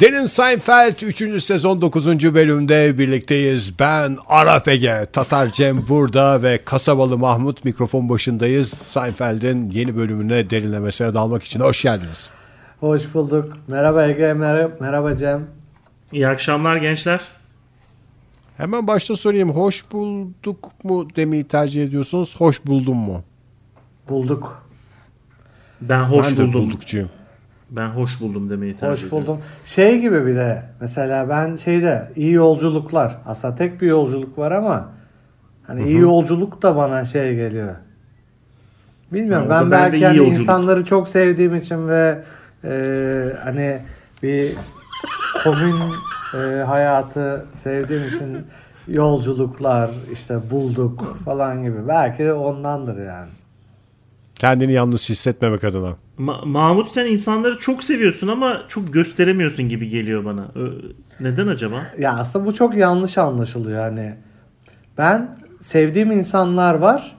Derin Seinfeld 3. sezon 9. bölümde birlikteyiz. Ben Arap Ege, Tatar Cem burada ve Kasabalı Mahmut mikrofon başındayız. Seinfeld'in yeni bölümüne derinlemesine dalmak için hoş geldiniz. Hoş bulduk. Merhaba Ege, merhaba, merhaba Cem. İyi akşamlar gençler. Hemen başta sorayım. Hoş bulduk mu demeyi tercih ediyorsunuz? Hoş buldum mu? Bulduk. Ben hoş ben de buldum. buldukçuyum. Ben hoş buldum demeyi tercih Hoş ediyorum. buldum. Şey gibi bir de mesela ben şeyde iyi yolculuklar. Aslında tek bir yolculuk var ama hani iyi yolculuk da bana şey geliyor. Bilmiyorum o ben bende belki hani insanları çok sevdiğim için ve e, hani bir komün e, hayatı sevdiğim için yolculuklar işte bulduk falan gibi. Belki de ondandır yani. Kendini yalnız hissetmemek adına. Ma- Mahmut sen insanları çok seviyorsun ama çok gösteremiyorsun gibi geliyor bana. Ö- Neden acaba? Ya aslında bu çok yanlış anlaşılıyor hani. Ben sevdiğim insanlar var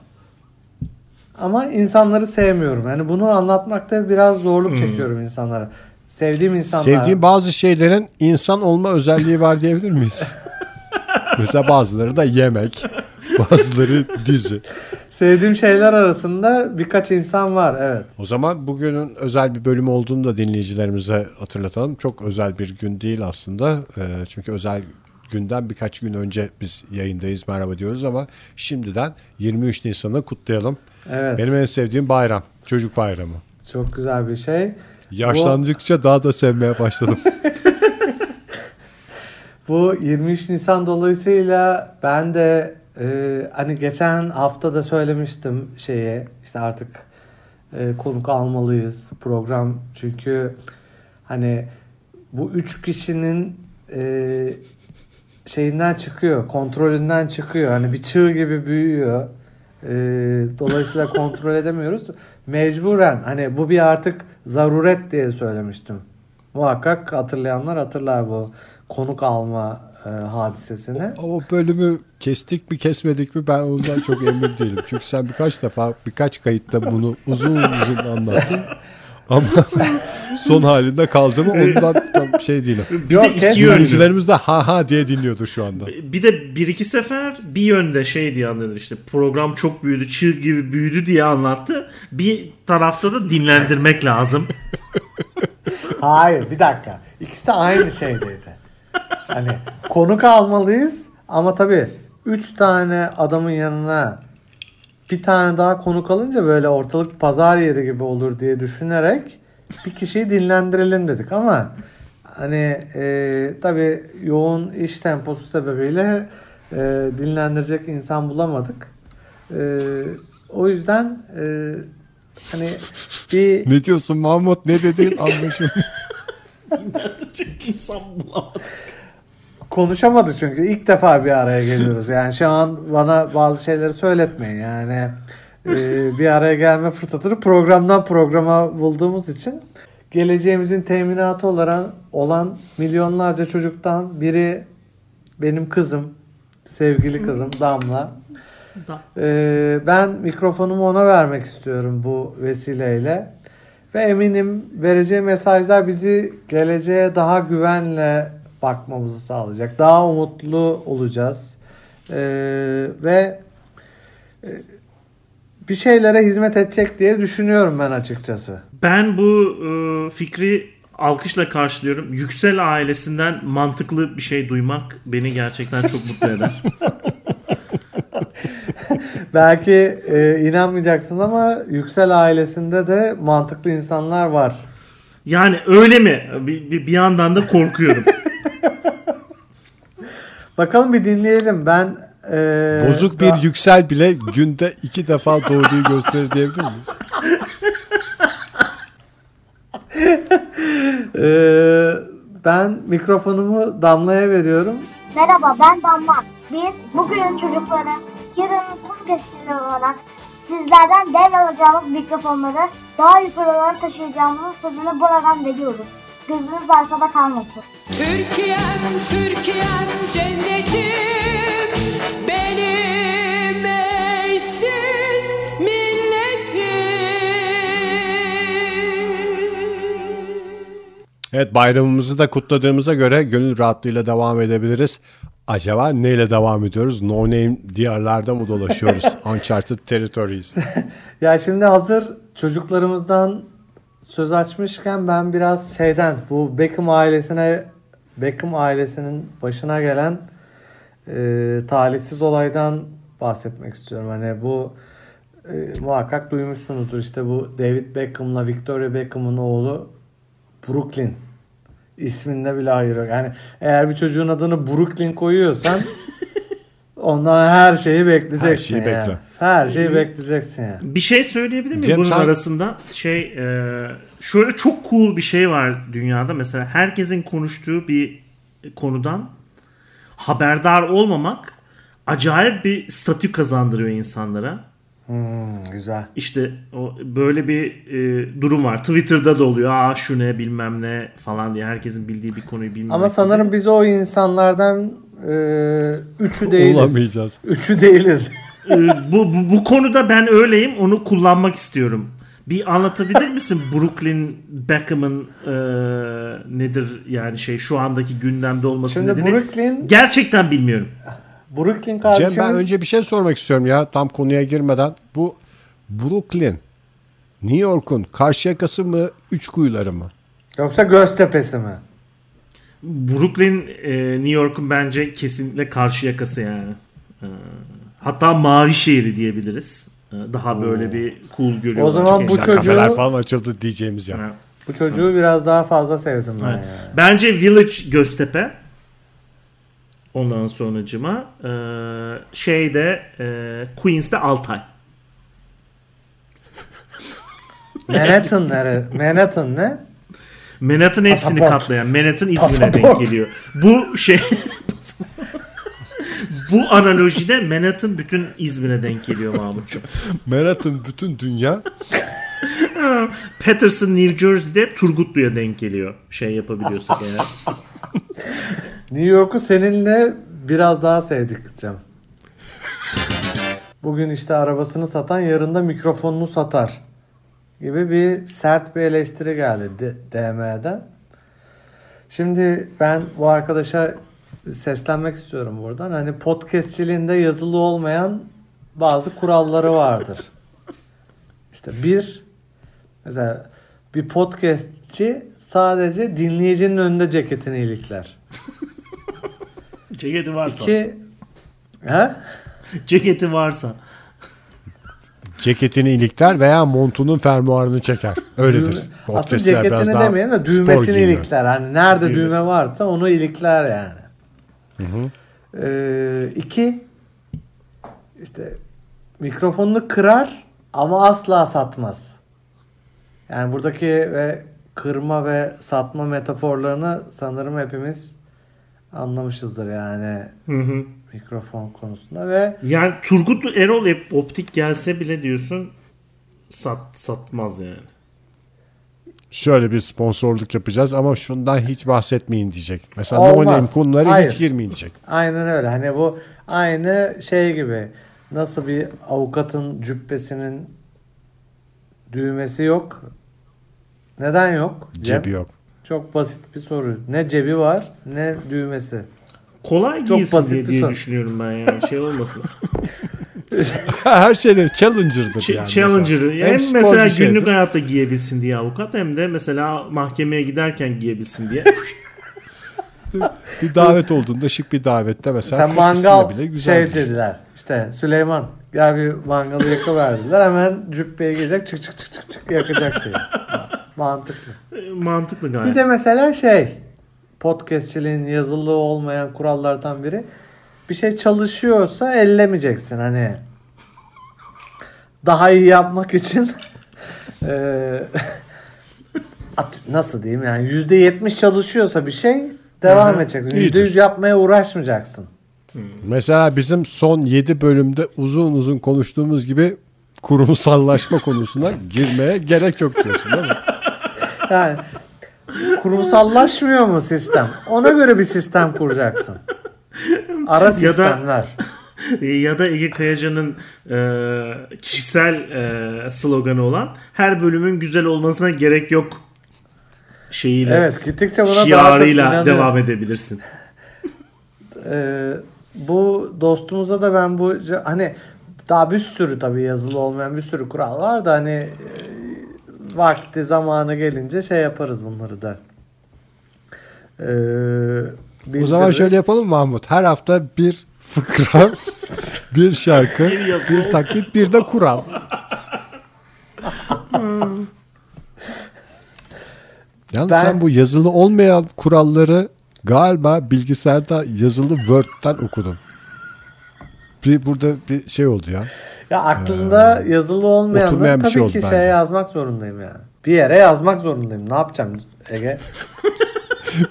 ama insanları sevmiyorum. Yani bunu anlatmakta biraz zorluk çekiyorum insanlara. Sevdiğim insanlar. Sevdiğim bazı şeylerin insan olma özelliği var diyebilir miyiz? Mesela bazıları da yemek, bazıları dizi. Sevdiğim şeyler arasında birkaç insan var evet. O zaman bugünün özel bir bölüm olduğunu da dinleyicilerimize hatırlatalım. Çok özel bir gün değil aslında. Ee, Çünkü özel günden birkaç gün önce biz yayındayız merhaba diyoruz ama şimdiden 23 Nisan'ı kutlayalım. Evet. Benim en sevdiğim bayram. Çocuk bayramı. Çok güzel bir şey. Yaşlandıkça daha da sevmeye başladım. Bu 23 Nisan dolayısıyla ben de e, hani geçen hafta da söylemiştim şeye işte artık e, konuk almalıyız program. Çünkü hani bu üç kişinin e, şeyinden çıkıyor kontrolünden çıkıyor. Hani bir çığ gibi büyüyor. E, dolayısıyla kontrol edemiyoruz. Mecburen hani bu bir artık zaruret diye söylemiştim muhakkak hatırlayanlar hatırlar bu konuk alma e, hadisesini o bölümü kestik mi kesmedik mi ben ondan çok emin değilim. Çünkü sen birkaç defa birkaç kayıtta bunu uzun uzun anlattın. Ama son halinde kaldı mı ondan tam şey değilim. Bir Yok, de iki yönlü. De ha ha diye dinliyordu şu anda. Bir de bir iki sefer bir yönde şey diye anlatır işte program çok büyüdü çığ gibi büyüdü diye anlattı. Bir tarafta da dinlendirmek lazım. Hayır bir dakika. İkisi aynı şeydeydi. Hani konuk almalıyız ama tabii 3 tane adamın yanına bir tane daha konuk alınca böyle ortalık pazar yeri gibi olur diye düşünerek bir kişiyi dinlendirelim dedik ama hani e, tabii yoğun iş temposu sebebiyle e, dinlendirecek insan bulamadık. E, o yüzden e, hani bir Ne diyorsun Mahmut ne dediğin anlaşılmıyor. Çünkü insan bulamadı. Konuşamadık çünkü ilk defa bir araya geliyoruz. Yani şu an bana bazı şeyleri söyletmeyin. Yani e, bir araya gelme fırsatını programdan programa bulduğumuz için geleceğimizin teminatı olarak olan milyonlarca çocuktan biri benim kızım, sevgili kızım Damla. Da- Ee, ben mikrofonumu ona vermek istiyorum bu vesileyle. Ve eminim vereceği mesajlar bizi geleceğe daha güvenle bakmamızı sağlayacak. Daha umutlu olacağız. Ee, ve e, bir şeylere hizmet edecek diye düşünüyorum ben açıkçası. Ben bu e, fikri alkışla karşılıyorum. Yüksel ailesinden mantıklı bir şey duymak beni gerçekten çok mutlu eder. Belki e, inanmayacaksın ama Yüksel ailesinde de mantıklı insanlar var. Yani öyle mi? Bir, bir, bir yandan da korkuyorum. Bakalım bir dinleyelim. Ben e, Bozuk bir daha- yüksel bile günde iki defa doğduğu gösterir diyebilir miyiz? Ee, ben mikrofonumu Damla'ya veriyorum. Merhaba ben Damla. Biz bugünün çocukları, yarının kum gazetecileri olarak sizlerden devralacağımız mikrofonları daha yukarılara taşıyacağımızın sözünü buradan veriyoruz. Gözünüz arkada kalmasın. Türkiye'm, Türkiye'm cennetim benim eşsiz milletim. Evet bayramımızı da kutladığımıza göre gönül rahatlığıyla devam edebiliriz. Acaba neyle devam ediyoruz? No name diyarlarda mı dolaşıyoruz? Uncharted Territories. Ya şimdi hazır çocuklarımızdan söz açmışken ben biraz şeyden bu Beckham ailesine Beckham ailesinin başına gelen e, talihsiz olaydan bahsetmek istiyorum. Hani bu e, muhakkak duymuşsunuzdur işte bu David Beckham'la Victoria Beckham'ın oğlu Brooklyn isminde bile hayır. Yani eğer bir çocuğun adını Brooklyn koyuyorsan ondan her şeyi bekleyeceksin. Her şeyi yani. bekle. Her şeyi bekleyeceksin yani. Bir şey söyleyebilir miyim Cem, bunun sen- arasında? Şey e, şöyle çok cool bir şey var dünyada. Mesela herkesin konuştuğu bir konudan haberdar olmamak acayip bir statü kazandırıyor insanlara. Hmm, güzel. İşte o böyle bir e, durum var. Twitter'da da oluyor. Aa şu ne bilmem ne falan diye herkesin bildiği bir konuyu bilmemek. Ama gibi. sanırım biz o insanlardan e, üçü değiliz. Olamayacağız. Üçü değiliz. E, bu, bu bu konuda ben öyleyim. Onu kullanmak istiyorum. Bir anlatabilir misin Brooklyn Beckham'ın e, nedir yani şey şu andaki gündemde olması Şimdi nedeni? Brooklyn, Gerçekten bilmiyorum. Brooklyn kardeşimiz Cem ben önce bir şey sormak istiyorum ya tam konuya girmeden. Bu Brooklyn, New York'un karşı yakası mı, üç kuyuları mı? yoksa Göztepe'si mi? Brooklyn e, New York'un bence kesinlikle karşı yakası yani. E, hatta mavi şehri diyebiliriz. E, daha böyle bir cool görüyorlar. O zaman Çok bu çocuğu- Kafeler falan açıldı diyeceğimiz ya. Ha. Bu çocuğu biraz daha fazla sevdim ben Evet. yani. Bence Village Göztepe. Ondan sonracıma e, şeyde e, Queens'te Altay. Manhattan nere? Manhattan ne? Manhattan hepsini Pasaport. katlayan. Manhattan İzmir'e denk geliyor. Bu şey Bu analojide Manhattan bütün İzmir'e denk geliyor Mahmutcuğum. Manhattan bütün dünya Patterson New Jersey'de Turgutlu'ya denk geliyor. Şey yapabiliyorsak eğer. New York'u seninle biraz daha sevdik Cem. Bugün işte arabasını satan yarın da mikrofonunu satar gibi bir sert bir eleştiri geldi DM'den. Şimdi ben bu arkadaşa seslenmek istiyorum buradan. Hani podcastçiliğinde yazılı olmayan bazı kuralları vardır. İşte bir mesela bir podcastçi sadece dinleyicinin önünde ceketini ilikler. Ceketi varsa. İki He? Ceketi varsa. Ceketini ilikler veya montunun fermuarını çeker. Öyledir. Aslında ceketini demeyelim de düğmesini ilikler. Hani nerede Düğmesi. düğme varsa onu ilikler yani. Ee, iki işte mikrofonunu kırar ama asla satmaz. Yani buradaki ve kırma ve satma metaforlarını sanırım hepimiz anlamışızdır yani Hı hı. Mikrofon konusunda ve Yani Turgut Erol hep optik gelse bile diyorsun sat satmaz yani. Şöyle bir sponsorluk yapacağız ama şundan hiç bahsetmeyin diyecek. Mesela Olmaz. no name konuları Hayır. hiç girmeyin diyecek. Aynen öyle. Hani bu aynı şey gibi. Nasıl bir avukatın cübbesinin düğmesi yok? Neden yok? Cebi yok. Çok basit bir soru. Ne cebi var ne düğmesi. Kolay Çok giysin basit diye, diye düşünüyorum ben yani şey olmasın. Her şeyde challenger'dır Ch- yani. Challenger. mesela. Hem, spor mesela bir şeydir. günlük hayatta giyebilsin diye avukat hem de mesela mahkemeye giderken giyebilsin diye. bir davet olduğunda şık bir davette mesela. Sen mangal bile güzel şey şey. dediler. İşte Süleyman gel bir mangalı yakıverdiler. Hemen cübbeye gidecek çık çık çık çık çık yakacak şeyi. Mantıklı. Mantıklı gayet. Bir de mesela şey podcastçiliğin yazılı olmayan kurallardan biri bir şey çalışıyorsa ellemeyeceksin hani daha iyi yapmak için nasıl diyeyim yani yüzde yetmiş çalışıyorsa bir şey devam hı. edeceksin. İyidir. Yüzde yüz yapmaya uğraşmayacaksın. Mesela bizim son 7 bölümde uzun uzun konuştuğumuz gibi kurumsallaşma konusuna girmeye gerek yok diyorsun değil mi? Yani kurumsallaşmıyor mu sistem? Ona göre bir sistem kuracaksın. Ara sistemler. E, ya da Ege Kayacan'ın e, kişisel e, sloganı olan her bölümün güzel olmasına gerek yok şeyiyle Evet gittikçe buna daha çok şiarıyla inanıyorum. devam edebilirsin. Ee, bu dostumuza da ben bu hani daha bir sürü tabii yazılı olmayan bir sürü kural var da hani e, vakti zamanı gelince şey yaparız bunları da. Ee, O zaman şöyle yapalım Mahmut. Her hafta bir fıkra, bir şarkı, Bir bir taklit, bir de kural. Yalnız Ben- sen bu yazılı olmayan kuralları galiba bilgisayarda yazılı Word'den okudun. Bir burada bir şey oldu ya. Ya aklında yazılı olmayanları Ee, oturmayan bir tabii şey oldu ki bence. şeye yazmak zorundayım yani. Bir yere yazmak zorundayım. Ne yapacağım Ege?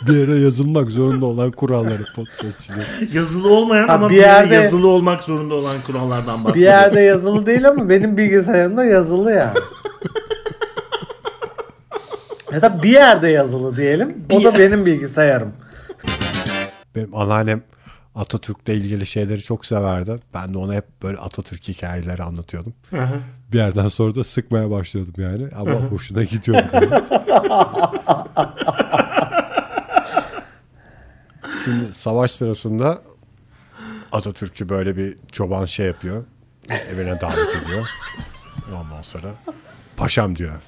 Bir yere yazılmak zorunda olan kuralları podcastçılığı. Yazılı olmayan Ha, ama bir bir yerde- yazılı olmak zorunda olan kurallardan Bir bahsediyoruz. yerde yazılı değil ama benim bilgisayarımda yazılı yani. ya da bir yerde yazılı diyelim. O da benim bilgisayarım. Benim anneannem Atatürk'le ilgili şeyleri çok severdi. Ben de ona hep böyle Atatürk hikayeleri anlatıyordum. Hı hı. Bir yerden sonra da sıkmaya başlıyordum yani. Ama hoşuna gidiyordu. Şimdi savaş sırasında Atatürk'ü böyle bir çoban şey yapıyor. Evine davet ediyor. Ondan sonra paşam diyor.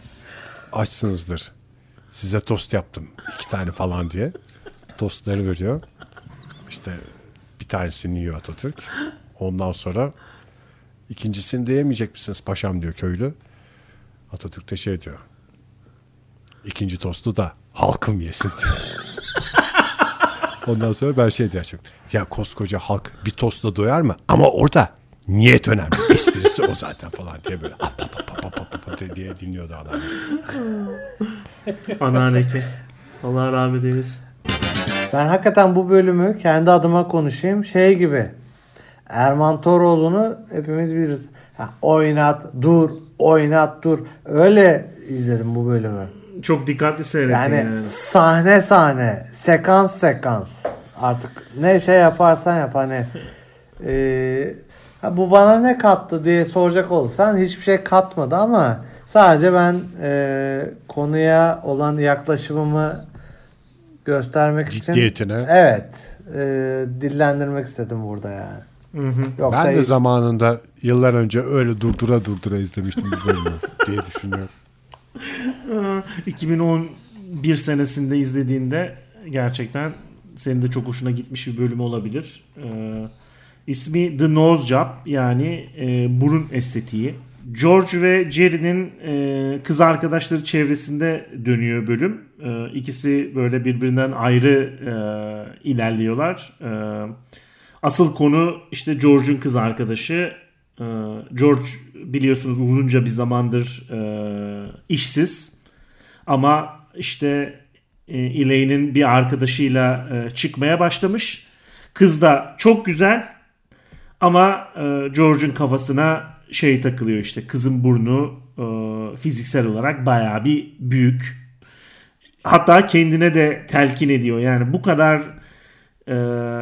Açsınızdır. Size tost yaptım. iki tane falan diye. Tostları veriyor. İşte tanesini yiyor Atatürk. Ondan sonra ikincisini de yemeyecek misiniz paşam diyor köylü. Atatürk de şey diyor. İkinci tostu da halkım yesin diyor. Ondan sonra ben şey diyeceğim. Ya koskoca halk bir tostla doyar mı? Ama orada niyet önemli. Esprisi o zaten falan diye böyle ap, ap, ap, ap, ap, ap, diye dinliyordu adam. Anneanneki. Allah rahmet eylesin. Ben hakikaten bu bölümü kendi adıma konuşayım. Şey gibi. Erman Toroğlu'nu hepimiz biliriz. Ha, oynat, dur, oynat, dur. Öyle izledim bu bölümü. Çok dikkatli seyrettin Yani, yani. sahne sahne, sekans sekans. Artık ne şey yaparsan yap hani. e, ha, bu bana ne kattı diye soracak olsan hiçbir şey katmadı ama sadece ben e, konuya olan yaklaşımımı göstermek için Ciddiyetine. evet e, dillendirmek istedim burada yani. Hı hı. Yoksa Ben de hiç- zamanında yıllar önce öyle durdura durdura izlemiştim bu bölümü diye düşünüyorum. 2011 senesinde izlediğinde gerçekten senin de çok hoşuna gitmiş bir bölüm olabilir. Ee, ismi The Nose Job yani e, burun estetiği. George ve Jerry'nin e, kız arkadaşları çevresinde dönüyor bölüm. E, ikisi böyle birbirinden ayrı e, ilerliyorlar. E, asıl konu işte George'un kız arkadaşı. E, George biliyorsunuz uzunca bir zamandır e, işsiz. Ama işte e, Elaine'in bir arkadaşıyla e, çıkmaya başlamış. Kız da çok güzel ama e, George'un kafasına şey takılıyor işte kızın burnu e, fiziksel olarak bayağı bir büyük. Hatta kendine de telkin ediyor. Yani bu kadar e,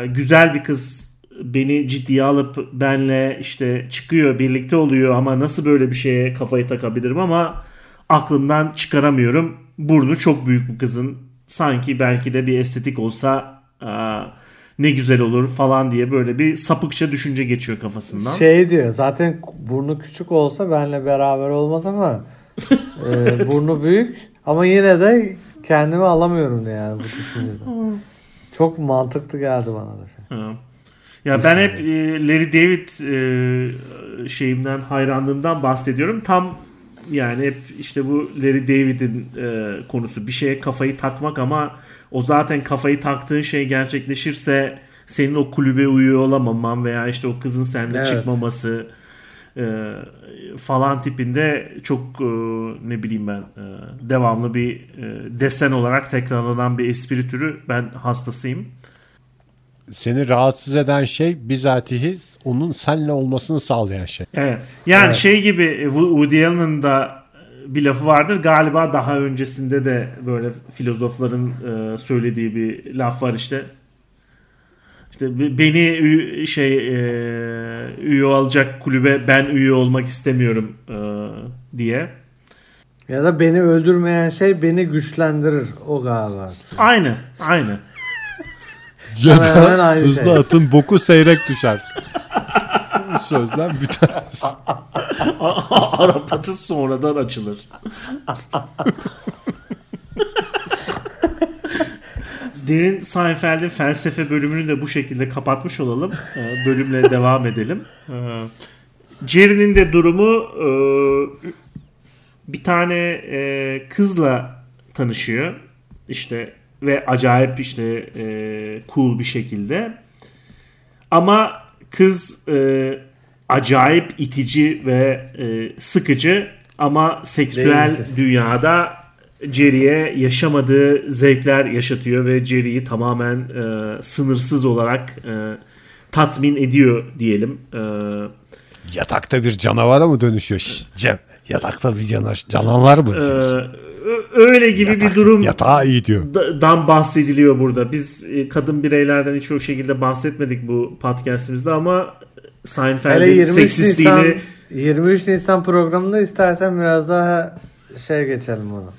güzel bir kız beni ciddiye alıp benle işte çıkıyor birlikte oluyor ama nasıl böyle bir şeye kafayı takabilirim ama aklımdan çıkaramıyorum. Burnu çok büyük bu kızın. Sanki belki de bir estetik olsa aa, ne güzel olur falan diye böyle bir sapıkça düşünce geçiyor kafasından. Şey diyor zaten burnu küçük olsa benle beraber olmaz ama e, burnu büyük ama yine de kendimi alamıyorum yani bu düşünceden. Çok mantıklı geldi bana da. şey. Ha. Ya ben hep e, Larry David e, şeyimden hayranlığımdan bahsediyorum. Tam yani hep işte bu Larry David'in e, konusu bir şeye kafayı takmak ama o zaten kafayı taktığın şey gerçekleşirse senin o kulübe uyuyor olamaman veya işte o kızın sende Evet. çıkmaması e, falan tipinde çok e, ne bileyim ben e, devamlı bir e, desen olarak tekrarlanan bir espri türü ben hastasıyım. Seni rahatsız eden şey bizatihi onun seninle olmasını sağlayan şey. Evet. Yani Evet. şey gibi Wo- Woody Allen'ın da bir lafı vardır. Galiba daha öncesinde de böyle filozofların e, söylediği bir laf var işte. İşte be- beni şey e, üye alacak kulübe ben üye olmak istemiyorum e, diye. Ya da beni öldürmeyen şey beni güçlendirir. O galiba. Aynı, aynı. Ya Hemen hemen da aynı hızlı şey. atın boku seyrek düşer. Bu Sözler bir tanesi. Arap atı sonradan açılır. Derin Seinfeld'in felsefe bölümünü de bu şekilde kapatmış olalım. Ee, Bölümle devam edelim. Ee, Jerry'nin de durumu e, bir tane e, kızla tanışıyor. İşte ve acayip işte e, cool bir şekilde. Ama kız e, acayip itici ve e, sıkıcı ama seksüel dünyada Jerry'e yaşamadığı zevkler yaşatıyor ve Jerry'yi tamamen e, sınırsız olarak e, tatmin ediyor diyelim. E, Yatakta bir canavara mı dönüşüyor? Cem yatakta bir canavar, canavar mı e, öyle gibi bir durum Yatağı iyi diyor. da- dan bahsediliyor burada. Biz e, kadın bireylerden hiç o şekilde bahsetmedik bu podcastimizde ama Seinfeld'in 23 Nisan, seksistliğini 23 Nisan programında istersen biraz daha şey geçelim onu.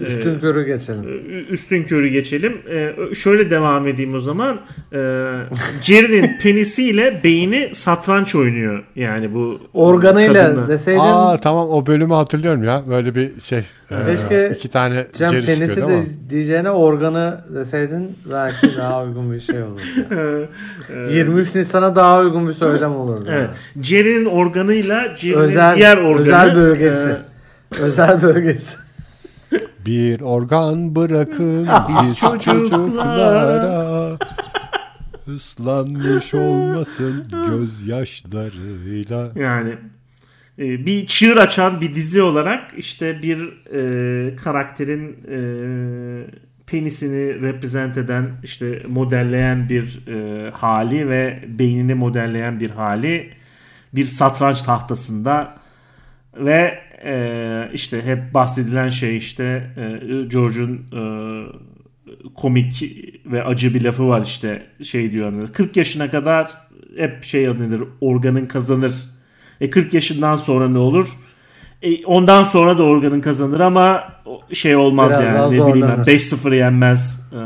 Üstün Ee, körü geçelim. Üstün körü geçelim. Şöyle devam edeyim o zaman. Ee, Jerry'nin penisiyle beyni satranç oynuyor. Yani bu Organıyla kadınla. deseydin Aa tamam o bölümü hatırlıyorum ya. Böyle bir şey. e, Keşke iki tane Cem Jerry penisi de ama. diyeceğine organı deseydin belki daha uygun bir şey olurdu. Ee, 23 Nisan'a daha uygun bir söylem olurdu. Evet. Jerry'nin organıyla Jerry'nin diğer organı özel bölgesi. e, Özel bölgesi. Bir organ bırakın biz çocuklara. ıslanmış olmasın gözyaşlarıyla. Yani e, bir çığır açan bir dizi olarak işte bir e, karakterin e, penisini reprezent eden işte modelleyen bir e, hali ve beynini modelleyen bir hali bir satranç tahtasında ve e, işte hep bahsedilen şey işte e, George'un e, komik ve acı bir lafı var işte şey diyor hani, 40 yaşına kadar hep şey adı nedir organın kazanır. E 40 yaşından sonra ne olur? E, ondan sonra da organın kazanır ama şey olmaz Biraz yani ne bileyim ben zorlanır. 5-0 yenmez e,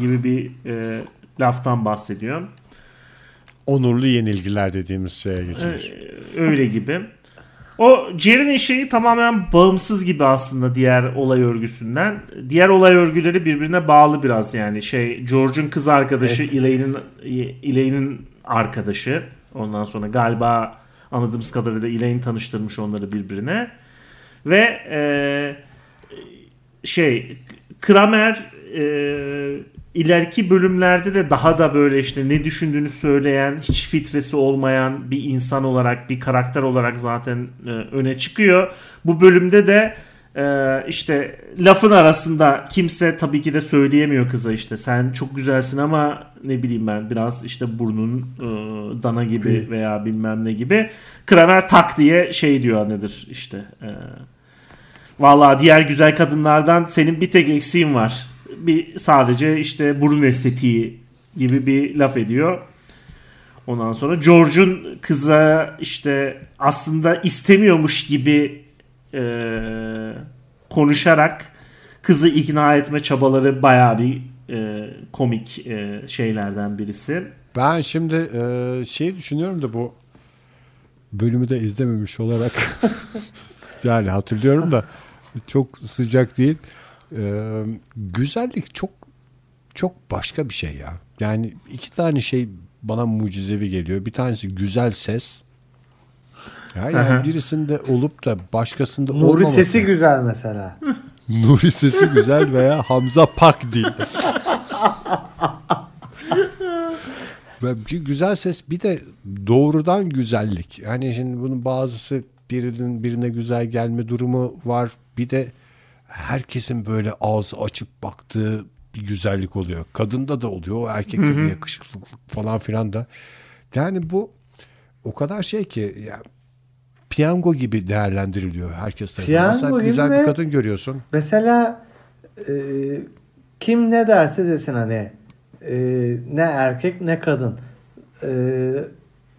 gibi bir e, laftan bahsediyor. Onurlu yenilgiler dediğimiz şeye geçilir. Ee, öyle gibi. O Jerry'nin şeyi tamamen bağımsız gibi aslında diğer olay örgüsünden. Diğer olay örgüleri birbirine bağlı biraz yani. Şey George'un kız arkadaşı Evet. Elaine'in Elaine'in arkadaşı. Ondan sonra galiba anladığımız kadarıyla Elaine tanıştırmış onları birbirine. Ve e, şey Kramer e, ileriki bölümlerde de daha da böyle işte ne düşündüğünü söyleyen, hiç filtresi olmayan bir insan olarak, bir karakter olarak zaten e, öne çıkıyor. Bu bölümde de e, işte lafın arasında kimse tabii ki de söyleyemiyor kıza işte sen çok güzelsin ama ne bileyim ben biraz işte burnun e, dana gibi veya bilmem ne gibi. Kramer tak diye şey diyor nedir işte e, Vallahi diğer güzel kadınlardan senin bir tek eksiğin var. Bir sadece işte burun estetiği gibi bir laf ediyor. Ondan sonra George'un kıza işte aslında istemiyormuş gibi e, konuşarak kızı ikna etme çabaları bayağı bir e, komik e, şeylerden birisi. Ben şimdi e, şey düşünüyorum da bu bölümü de izlememiş olarak yani hatırlıyorum da çok sıcak değil. E, güzellik çok çok başka bir şey ya. Yani iki tane şey bana mucizevi geliyor. Bir tanesi güzel ses. Ya yani birisinde olup da başkasında Nuri olmaması. sesi güzel mesela. Nuri sesi güzel veya Hamza Pak değil. Ve bir güzel ses bir de doğrudan güzellik. Yani şimdi bunun bazısı birinin birine güzel gelme durumu var. Bir de herkesin böyle ağzı açıp baktığı bir güzellik oluyor. Kadında da oluyor. Erkekte de yakışıklılık falan filan da. Yani bu o kadar şey ki ya piyango gibi değerlendiriliyor herkes tarafından. Piyango Mesela gibi güzel bir kadın görüyorsun. Mesela e, kim ne derse desin hani e, ne erkek ne kadın E,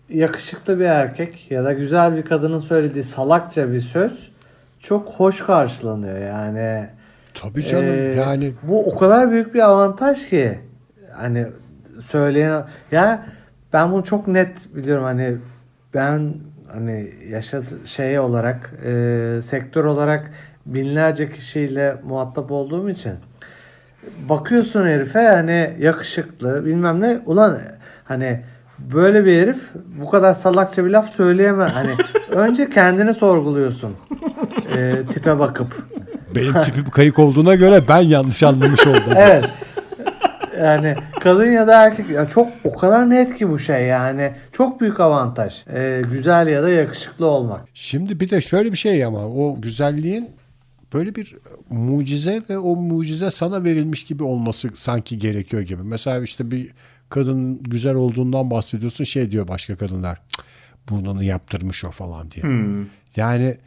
yakışıklı bir erkek ya da güzel bir kadının söylediği salakça bir söz çok hoş karşılanıyor yani. Tabii canım Ee, yani bu o kadar büyük bir avantaj ki hani söyleyen ya ben bunu çok net biliyorum hani ben hani yaşadı şey olarak e, sektör olarak binlerce kişiyle muhatap olduğum için bakıyorsun herife hani yakışıklı bilmem ne. Ulan hani böyle bir herif bu kadar salakça bir laf söyleyemez. Hani önce kendini sorguluyorsun e, tipe bakıp benim tipim kayık olduğuna göre ben yanlış anlamış oldum. evet. Yani kadın ya da erkek ya çok o kadar net ki bu şey yani çok büyük avantaj. Ee, güzel ya da yakışıklı olmak. Şimdi bir de şöyle bir şey ama o güzelliğin böyle bir mucize ve o mucize sana verilmiş gibi olması sanki gerekiyor gibi. Mesela işte bir kadın güzel olduğundan bahsediyorsun şey diyor başka kadınlar "Cık, burnunu yaptırmış o falan diye. Yani e,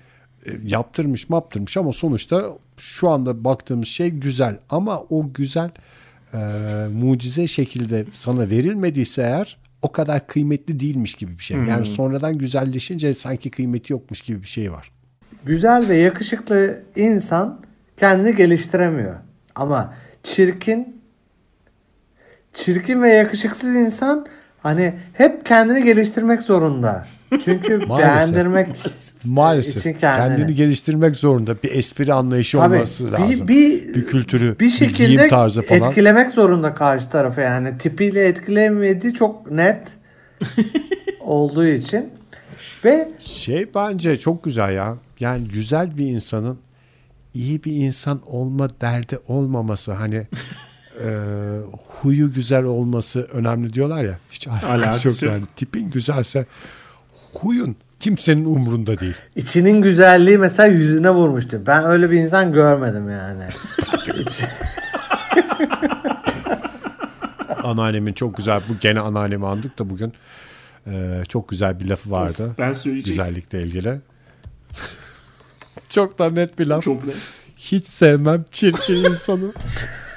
yaptırmış yaptırmış ama sonuçta şu anda baktığımız şey güzel ama o güzel e, mucize şekilde sana verilmediyse eğer o kadar kıymetli değilmiş gibi bir şey. Yani sonradan güzelleşince sanki kıymeti yokmuş gibi bir şey var. Güzel ve yakışıklı insan kendini geliştiremiyor. Ama çirkin çirkin ve yakışıksız insan hani hep kendini geliştirmek zorunda. Çünkü Maalesef. beğendirmek Maalesef için kendini. kendini geliştirmek zorunda bir espri anlayışı Tabii, olması bir- lazım. bir- bir kültürü, bir şekilde giyim tarzı falan. etkilemek zorunda karşı tarafı yani tipiyle etkilemediği çok net olduğu için ve Şey bence çok güzel ya. Yani güzel bir insanın iyi bir insan olma derdi olmaması hani e, huyu güzel olması önemli diyorlar ya. Hiç alakası, Alakası yok yani. Tipin güzelse huyun kimsenin umrunda değil. içinin güzelliği mesela yüzüne vurmuştu. Ben öyle bir insan görmedim yani. Anneannemin çok güzel bu gene anneannemi andık da bugün e, çok güzel bir lafı vardı. Ben söyleyecektim. Güzellikle ilgili. çok da net bir laf. Çok net. Hiç sevmem çirkin insanı.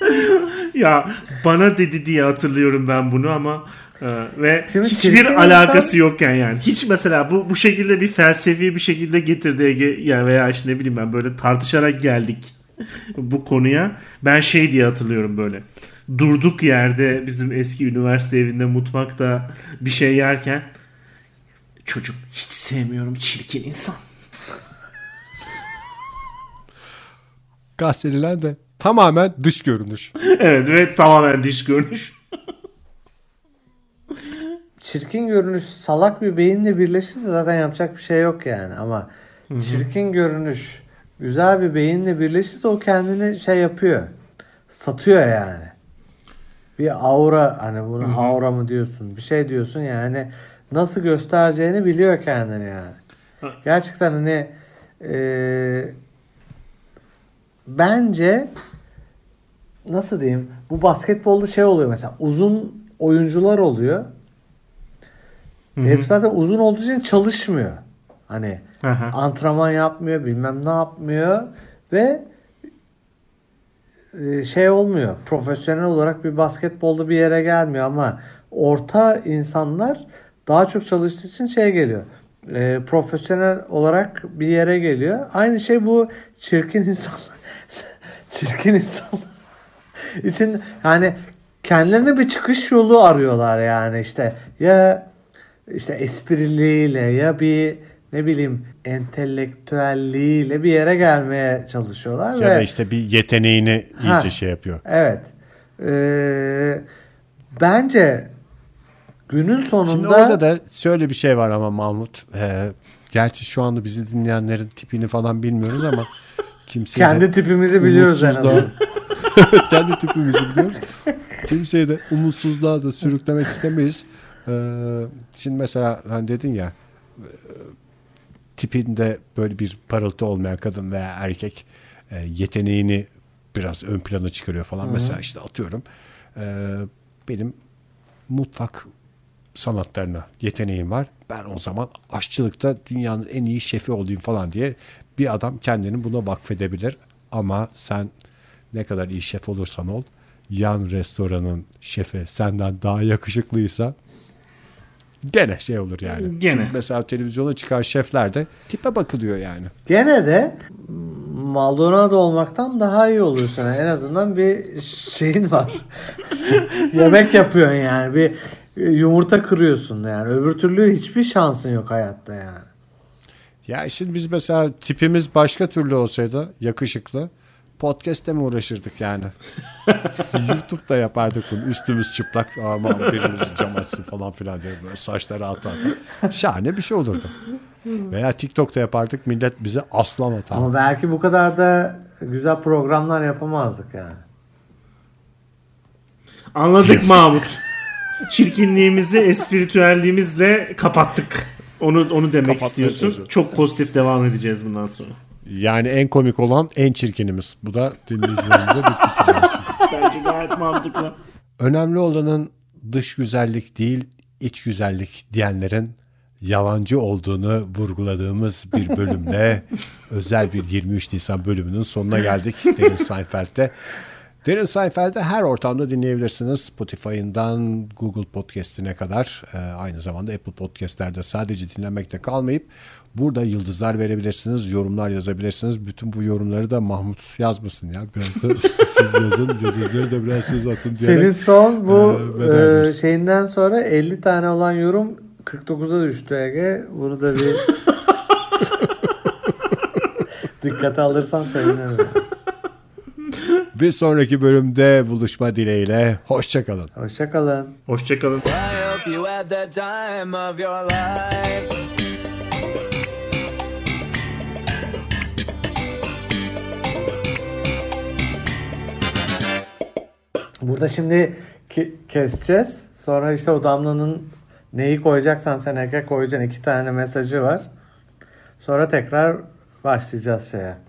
Ya bana dedi diye hatırlıyorum ben bunu ama e, ve Şimdi hiçbir alakası insan- yokken yani. Hiç mesela bu bu şekilde bir felsefi bir şekilde getirdi Ege ya veya işte ne bileyim ben böyle tartışarak geldik bu konuya. Ben şey diye hatırlıyorum böyle. Durduk yerde bizim eski üniversite evinde mutfakta bir şey yerken çocuk hiç sevmiyorum çirkin insan. Gazeteliler de tamamen dış görünüş. evet ve tamamen diş görünüş. çirkin görünüş salak bir beyinle birleşirse zaten yapacak bir şey yok yani ama çirkin görünüş güzel bir beyinle birleşirse o kendini şey yapıyor. Satıyor yani. Bir aura hani bunu aura mı diyorsun bir şey diyorsun yani nasıl göstereceğini biliyor kendini yani. Ha. Gerçekten hani eee, bence nasıl diyeyim bu basketbolda şey oluyor mesela uzun oyuncular oluyor. Hep zaten uzun olduğu için çalışmıyor. Hani Aha. antrenman yapmıyor, bilmem ne yapmıyor ve e, şey olmuyor. Profesyonel olarak bir basketbolda bir yere gelmiyor ama orta insanlar daha çok çalıştığı için şey geliyor. E, profesyonel olarak bir yere geliyor. Aynı şey bu çirkin insanlar çirkin insanlar için yani kendilerine bir çıkış yolu arıyorlar yani işte ya işte espriliğiyle ya bir ne bileyim entelektüelliğiyle bir yere gelmeye çalışıyorlar Ya ve da işte bir yeteneğini iyice Ha. şey yapıyor. evet Ee, bence günün sonunda Şimdi orada da şöyle bir şey var ama Mahmut. Ee, gerçi şu anda bizi dinleyenlerin tipini falan bilmiyoruz ama kimseyi kendi de tipimizi biliyoruz en azından. kendi tipimizi biliyoruz. Kimseyi de umutsuzluğa da sürüklemek istemeyiz. Ee, şimdi mesela hani dedin ya e, tipinde böyle bir parıltı olmayan kadın veya erkek e, yeteneğini biraz ön plana çıkarıyor falan. Mesela işte atıyorum e, benim mutfak sanatlarına yeteneğim var. Ben o zaman aşçılıkta dünyanın en iyi şefi olayım falan diye bir adam kendini buna vakfedebilir. Ama sen ne kadar iyi şef olursan ol yan restoranın şefi senden daha yakışıklıysa gene şey olur yani. Gene. Çünkü mesela televizyona çıkan şefler de tipe bakılıyor yani. Gene de Maldonado olmaktan daha iyi oluyorsun. Yani en azından bir şeyin var. Yemek yapıyorsun yani. Bir yumurta kırıyorsun yani. Öbür türlü hiçbir şansın yok hayatta yani. Ya şimdi biz mesela tipimiz başka türlü olsaydı yakışıklı podcast'te mi uğraşırdık yani? YouTube'da yapardık bunu. Üstümüz çıplak aman birimiz cam açsın falan filan diye böyle saçları atı atı. Şahane bir şey olurdu. Veya TikTok'ta yapardık millet bize aslan atar. Ama belki bu kadar da güzel programlar yapamazdık yani. Anladık Mahmut. Çirkinliğimizi espritüelliğimizle kapattık. Onu onu demek Kapatmaya istiyorsun. çalışıyorum. Çok pozitif devam edeceğiz bundan sonra. Yani en komik olan en çirkinimiz. Bu da dinleyicilerimize bir fikir versin. Bence gayet mantıklı. Önemli olanın dış güzellik değil iç güzellik diyenlerin yalancı olduğunu vurguladığımız bir bölümle özel bir 23 Nisan bölümünün sonuna geldik Derin Seinfeld'de. Derin Seinfeld'de her ortamda dinleyebilirsiniz. Spotify'ından Google Podcast'ine kadar e, aynı zamanda Apple Podcast'lerde sadece dinlemekte kalmayıp burada yıldızlar verebilirsiniz, yorumlar yazabilirsiniz. Bütün bu yorumları da Mahmut yazmasın ya. Biraz da siz yazın, yıldızları da biraz siz atın diyerek. Senin son bu Ee, veda ediyoruz. e, şeyinden sonra 50 tane olan yorum 49'a düştü Ege. Bunu da bir dikkate alırsan sevinirim. Bir sonraki bölümde buluşma dileğiyle. Hoşçakalın. Hoşçakalın. Hoşçakalın. Burada şimdi ke- keseceğiz. Sonra işte o damlanın neyi koyacaksan sen eke koyacaksın. iki tane mesajı var. Sonra tekrar başlayacağız şeye.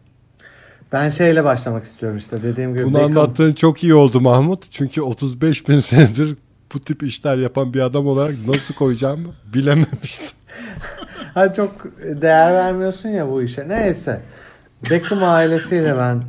Ben şeyle başlamak istiyorum işte dediğim gibi. Bunu bacon- anlattığın çok iyi oldu Mahmut. Çünkü 35 bin senedir bu tip işler yapan bir adam olarak nasıl koyacağımı bilememiştim. Ha çok değer vermiyorsun ya bu işe. Neyse. Beckham ailesiyle ben